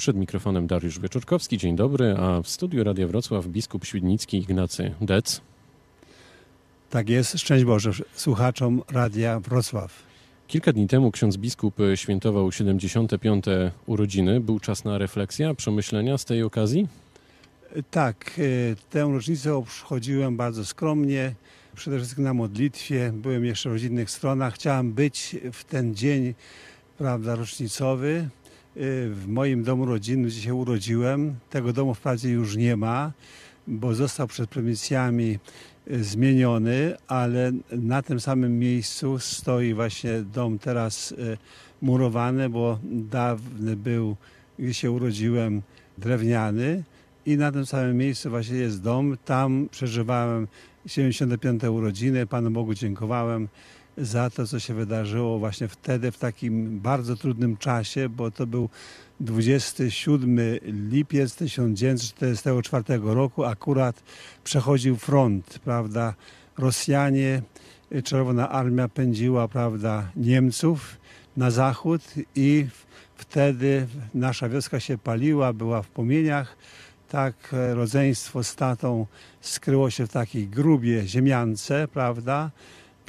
Przed mikrofonem Dariusz Wieczorkowski, dzień dobry, a w studiu Radia Wrocław biskup świdnicki Ignacy Dec. Tak jest, szczęść Boże słuchaczom Radia Wrocław. Kilka dni temu ksiądz biskup świętował 75. urodziny. Był czas na refleksję, przemyślenia z tej okazji? Tak, y, tę rocznicę obchodziłem bardzo skromnie, przede wszystkim na modlitwie. Byłem jeszcze w rodzinnych stronach. Chciałem być w ten dzień, prawda, rocznicowy. Y, w moim domu rodzinnym, gdzie się urodziłem. Tego domu wprawdzie już nie ma, bo został przed prowincjami y, zmieniony, ale na tym samym miejscu stoi właśnie dom teraz murowany, bo dawny był, gdzie się urodziłem, drewniany i na tym samym miejscu właśnie jest dom. Tam przeżywałem 75. urodziny. Panu Bogu dziękowałem za to, co się wydarzyło właśnie wtedy, w takim bardzo trudnym czasie, bo to był 27 lipiec 1944 roku. Akurat przechodził front, prawda? Rosjanie, Czerwona Armia pędziła, prawda, Niemców na zachód i wtedy nasza wioska się paliła, była w płomieniach tak e, rodzeństwo z tatą skryło się w takiej grubie ziemiance, prawda,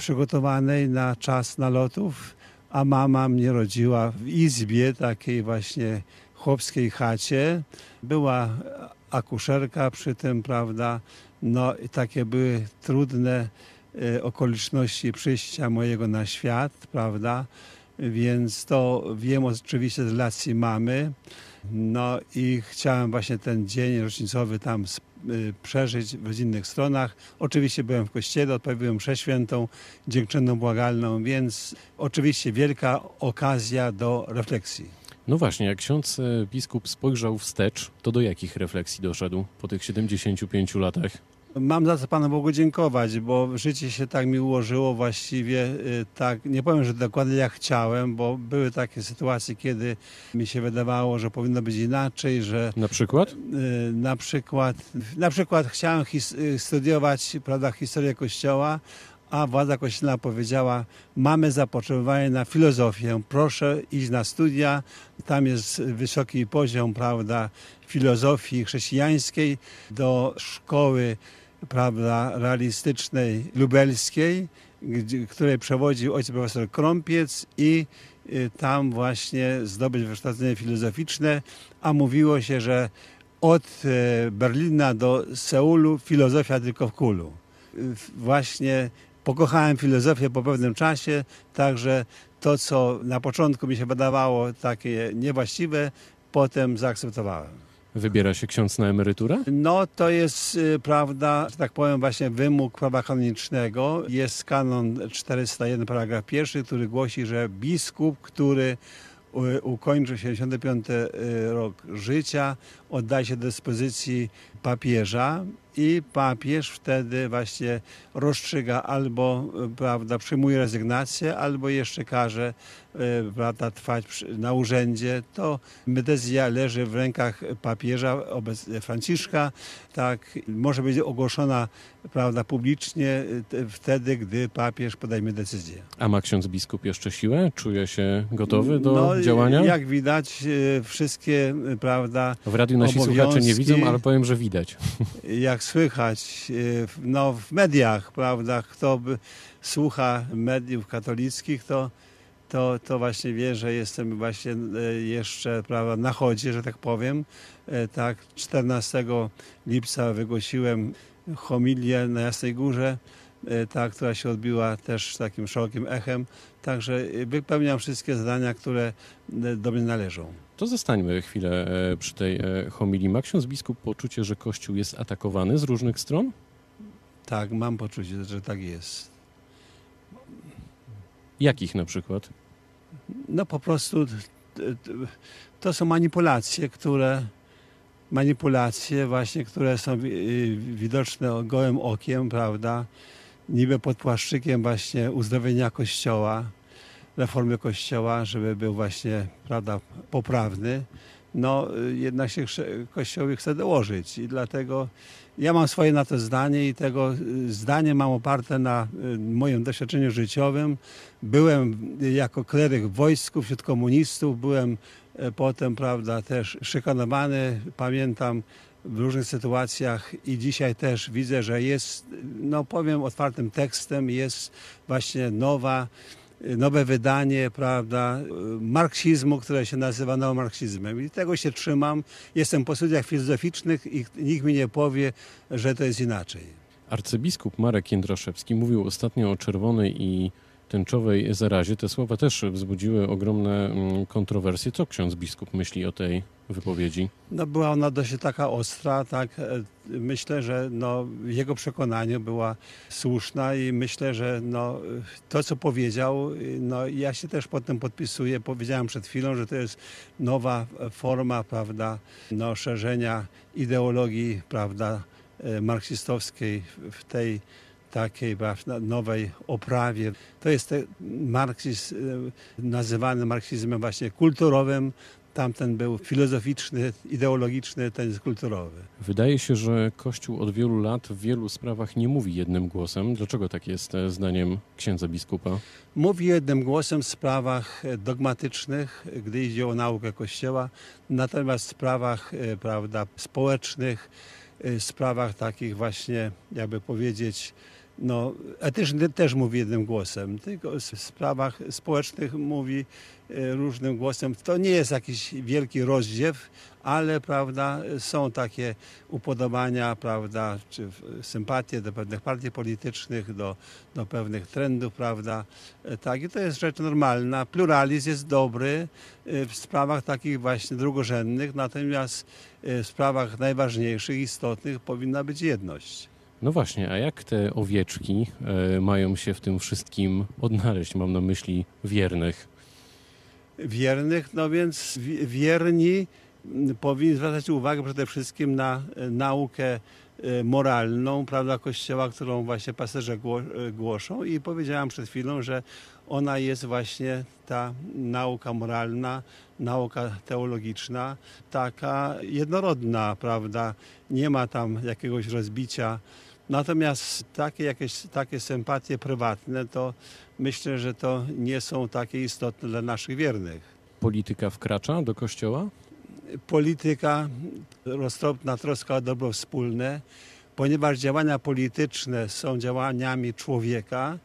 przygotowanej na czas nalotów, a mama mnie rodziła w izbie, takiej właśnie chłopskiej chacie. Była akuszerka przy tym, prawda, no i takie były trudne e, okoliczności przyjścia mojego na świat, prawda, więc to wiem oczywiście z relacji mamy. No i chciałem właśnie ten dzień rocznicowy tam przeżyć w innych stronach. Oczywiście byłem w kościele, odprawiłem mszę świętą, dziękczynną, błagalną, więc oczywiście wielka okazja do refleksji. No właśnie, jak ksiądz e, biskup spojrzał wstecz, to do jakich refleksji doszedł po tych 75 latach? Mam za co Panu Bogu dziękować, bo życie się tak mi ułożyło właściwie y, tak, nie powiem, że dokładnie jak chciałem, bo były takie sytuacje, kiedy mi się wydawało, że powinno być inaczej, że... Na przykład? Y, na przykład, na przykład chciałem y, studiować prawda, historię Kościoła, a władza kościelna powiedziała, mamy zapotrzebowanie na filozofię, proszę iść na studia, tam jest wysoki poziom, prawda, filozofii chrześcijańskiej do szkoły prawda, realistycznej lubelskiej, której przewodził ojciec profesor Krąpiec i y, tam właśnie zdobyć wykształcenie filozoficzne, a mówiło się, że od e, Berlina do Seulu filozofia tylko w kulu. Właśnie pokochałem filozofię po pewnym czasie, także to, co na początku mi się wydawało takie niewłaściwe, potem zaakceptowałem. Wybiera się ksiądz na emeryturę? No to jest, y, prawda, że tak powiem, właśnie wymóg prawa kanonicznego. Jest kanon 401, paragraf pierwszy, który głosi, że biskup, który y, ukończył 75 y, rok życia, oddaje się do dyspozycji papieża i papież wtedy właśnie rozstrzyga albo prawda, przyjmuje rezygnację, albo jeszcze każe E, prawda, trwać na urzędzie, to decyzja leży w rękach papieża, Franciszka, tak, może być ogłoszona prawda, publicznie e, wtedy, gdy papież podejmie decyzję. A ma ksiądz biskup jeszcze siłę? Czuje się gotowy do no, działania? Jak widać, e, wszystkie prawda, W radiu nasi słuchacze nie widzą, ale powiem, że widać. Jak słychać no, w mediach, prawda, kto by słucha mediów katolickich, to to, to właśnie wie, że jestem właśnie e, jeszcze prawda, na chodzie, że tak powiem. E, tak, 14 lipca wygłosiłem homilię na Jasnej Górze, e, ta, która się odbiła też takim szerokim echem. Także wypełniam wszystkie zadania, które do mnie należą. To zostańmy chwilę przy tej homilii. Ma ksiądz biskup poczucie, że Kościół jest atakowany z różnych stron? Tak, mam poczucie, że tak jest. Jakich na przykład? No po prostu to są manipulacje, które manipulacje właśnie, które są widoczne gołym okiem, prawda? Niby pod płaszczykiem właśnie uzdrowienia Kościoła, reformy Kościoła, żeby był właśnie, prawda, poprawny. No jednak się Kościołowi chce dołożyć i dlatego ja mam swoje na to zdanie i tego y, zdanie mam oparte na y, moim doświadczeniu życiowym. Byłem jako kleryk w wojsku wśród komunistów, byłem e, potem, prawda, też szykanowany, pamiętam w różnych sytuacjach i dzisiaj też widzę, że jest, no powiem otwartym tekstem, jest właśnie nowa, nowe wydanie, prawda, marksizmu, które się nazywa neomarksizmem. I tego się trzymam. Jestem po studiach filozoficznych i nikt mi nie powie, że to jest inaczej. Arcybiskup Marek Jędraszewski mówił ostatnio o czerwonej i tęczowej zarazie. Te słowa też wzbudziły ogromne mm, kontrowersje. Co ksiądz biskup myśli o tej wypowiedzi? No była ona dość taka ostra, tak. E, myślę, że no, w jego przekonaniu była słuszna i myślę, że no, to, co powiedział, no, ja się też potem podpisuję. Powiedziałem przed chwilą, że to jest nowa forma, prawda, no, szerzenia ideologii, prawda, e, marksistowskiej w tej takiej nowej oprawie. To jest marksizm e, nazywany marksizmem właśnie kulturowym, Tamten był filozoficzny, ideologiczny, ten jest kulturowy. Wydaje się, że Kościół od wielu lat w wielu sprawach nie mówi jednym głosem. Dlaczego tak jest e, zdaniem księdza biskupa? Mówi jednym głosem w sprawach e, dogmatycznych, gdy idzie o naukę Kościoła, natomiast w sprawach prawda, społecznych, sprawach takich właśnie, jakby powiedzieć, no, etyczny też mówi jednym głosem, tylko w sprawach społecznych mówi e, różnym głosem. To nie jest jakiś wielki rozdziew, ale prawda, są takie upodobania, prawda, czy sympatie do pewnych partii politycznych, do, do pewnych trendów, prawda. E, tak, i to jest rzecz normalna. Pluralizm jest dobry e, w sprawach takich właśnie drugorzędnych, natomiast w sprawach najważniejszych, istotnych powinna być jedność. No właśnie, a jak te owieczki e, mają się w tym wszystkim odnaleźć? Mam na myśli wiernych. Wiernych, no więc wierni powinni zwracać uwagę przede wszystkim na e, naukę e, moralną, prawda, Kościoła, którą właśnie pasterze głoszą i powiedziałam przed chwilą, że ona jest właśnie ta nauka moralna, nauka teologiczna, taka jednorodna, prawda, nie ma tam jakiegoś rozbicia Natomiast takie jakieś takie sympatie prywatne, to myślę, że to nie są takie istotne dla naszych wiernych. Polityka wkracza do kościoła? Polityka, roztropna troska o dobro wspólne, ponieważ działania polityczne są działaniami człowieka,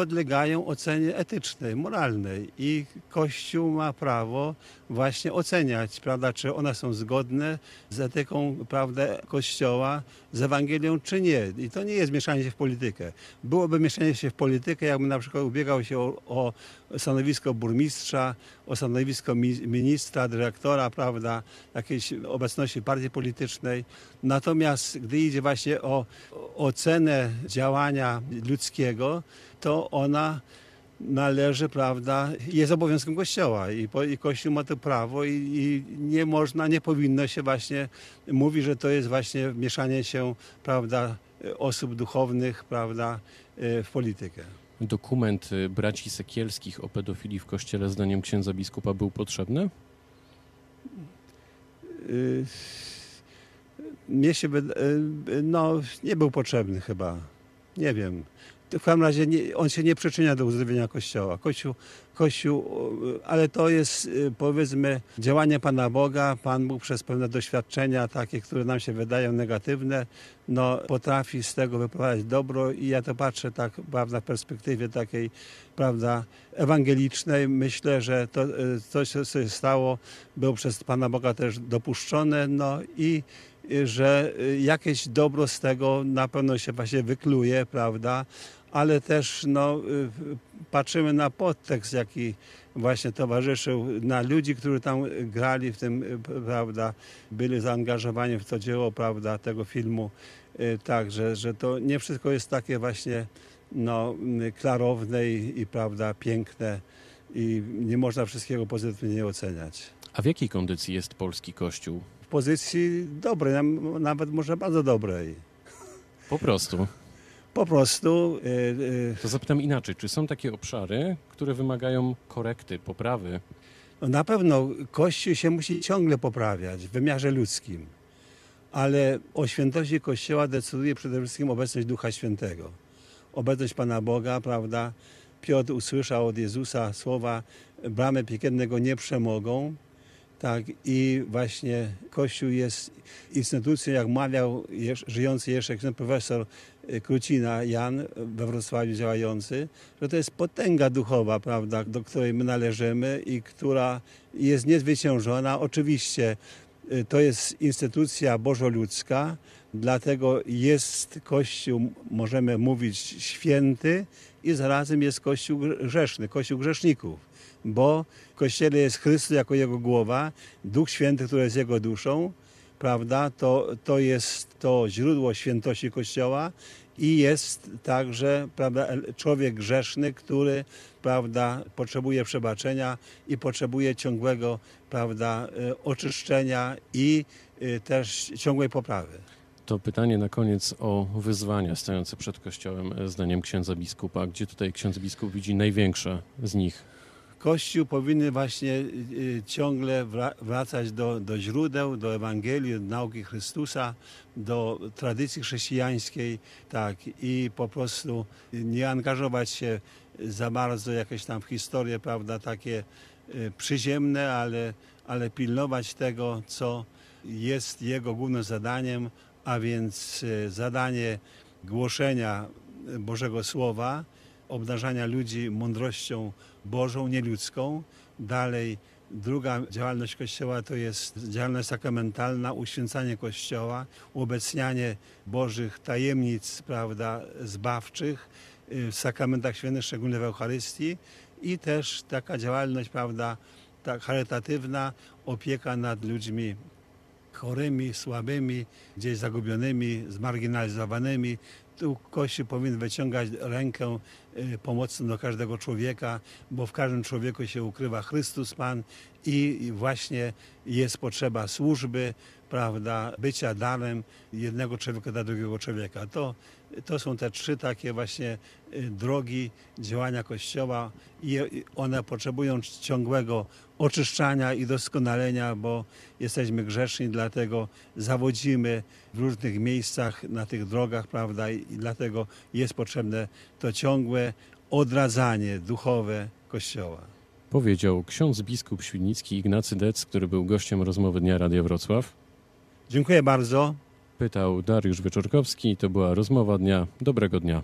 podlegają ocenie etycznej, moralnej i Kościół ma prawo właśnie oceniać, prawda, czy one są zgodne z etyką, prawda, Kościoła, z Ewangelią, czy nie. I to nie jest mieszanie się w politykę. Byłoby mieszanie się w politykę, jakby na przykład ubiegał się o, o stanowisko burmistrza, o stanowisko ministra, dyrektora, prawda, jakiejś obecności partii politycznej. Natomiast gdy idzie właśnie o ocenę działania ludzkiego, to ona należy, prawda, jest obowiązkiem Kościoła i, i Kościół ma to prawo i, i, nie można, nie powinno się właśnie mówić, że to jest właśnie mieszanie się, prawda, osób duchownych, prawda, w politykę. Dokument braci Sekielskich o pedofilii w Kościele zdaniem księdza biskupa był potrzebny? Y, mnie się, y, no, nie był potrzebny chyba. Nie wiem w każdym razie nie, on się nie przyczynia do uzdrowienia Kościoła. Kościół, Kościół, ale to jest y, powiedzmy działanie Pana Boga. Pan Bóg przez pewne doświadczenia takie, które nam się wydają negatywne, no, potrafi z tego wyprowadzić dobro i ja to patrzę tak prawda, w perspektywie takiej prawda, ewangelicznej. Myślę, że to y, coś, co się stało, było przez Pana Boga też dopuszczone no i y, że jakieś dobro z tego na pewno się właśnie wykluje, prawda? Ale też no, y, patrzymy na podtekst, jaki właśnie towarzyszył, na ludzi, którzy tam grali w tym, y, prawda, byli zaangażowani w to dzieło, prawda, tego filmu. Y, tak, że, że to nie wszystko jest takie właśnie no, klarowne i, i prawda, piękne i nie można wszystkiego pozytywnie oceniać. A w jakiej kondycji jest polski kościół? W pozycji dobrej, nawet może bardzo dobrej. Po prostu. Po prostu. Yy, to zapytam inaczej, czy są takie obszary, które wymagają korekty, poprawy? No na pewno Kościół się musi ciągle poprawiać w wymiarze ludzkim, ale o świętości Kościoła decyduje przede wszystkim obecność Ducha Świętego. Obecność Pana Boga, prawda? Piotr usłyszał od Jezusa słowa: Bramy piekielnego nie przemogą. Tak, i właśnie Kościół jest instytucją, jak mawiał żyjący jeszcze profesor y, Krucina Jan we Wrocławiu działający, że to jest potęga duchowa, prawda, do której my należymy i która jest niezwyciężona. Oczywiście y, to jest instytucja bożoludzka, dlatego jest Kościół, możemy mówić, święty i zarazem jest Kościół grzeszny, Kościół grzeszników bo w Kościele jest Chrystus jako Jego głowa, Duch Święty, który jest Jego duszą, prawda? To, to jest to źródło świętości Kościoła i jest także prawda, człowiek grzeszny, który prawda, potrzebuje przebaczenia i potrzebuje ciągłego prawda, e, oczyszczenia i e, też ciągłej poprawy. To pytanie na koniec o wyzwania stojące przed Kościołem, e, zdaniem księdza biskupa. Gdzie tutaj ksiądz biskup widzi największe z nich? Kościół powinny właśnie y, ciągle wra- wracać do, do źródeł, do Ewangelii, do nauki Chrystusa, do tradycji chrześcijańskiej, tak, i po prostu nie angażować się za bardzo jakieś tam w historie, prawda, takie y, przyziemne, ale, ale pilnować tego, co jest jego głównym zadaniem, a więc y, zadanie głoszenia Bożego Słowa, obdarzania ludzi mądrością Bożą, nieludzką. Dalej druga działalność Kościoła to jest działalność sakramentalna, uświęcanie Kościoła, uobecnianie Bożych tajemnic, prawda, zbawczych y, w sakramentach świętych, szczególnie w Eucharystii i też taka działalność, prawda, tak charytatywna, opieka nad ludźmi chorymi, słabymi, gdzieś zagubionymi, zmarginalizowanymi. Tu Kościół powinien wyciągać rękę y, pomocną do każdego człowieka, bo w każdym człowieku się ukrywa Chrystus Pan i właśnie jest potrzeba służby, prawda, bycia darem jednego człowieka dla drugiego człowieka. To, to są te trzy takie właśnie y, drogi działania Kościoła i one potrzebują ciągłego oczyszczania i doskonalenia, bo jesteśmy grzeszni, dlatego zawodzimy w różnych miejscach na tych drogach, prawda, i i dlatego jest potrzebne to ciągłe odradzanie duchowe Kościoła. Powiedział ksiądz biskup świdnicki Ignacy Dec, który był gościem rozmowy Dnia Radia Wrocław. Dziękuję bardzo. Pytał Dariusz Wieczorkowski. To była rozmowa dnia. Dobrego dnia.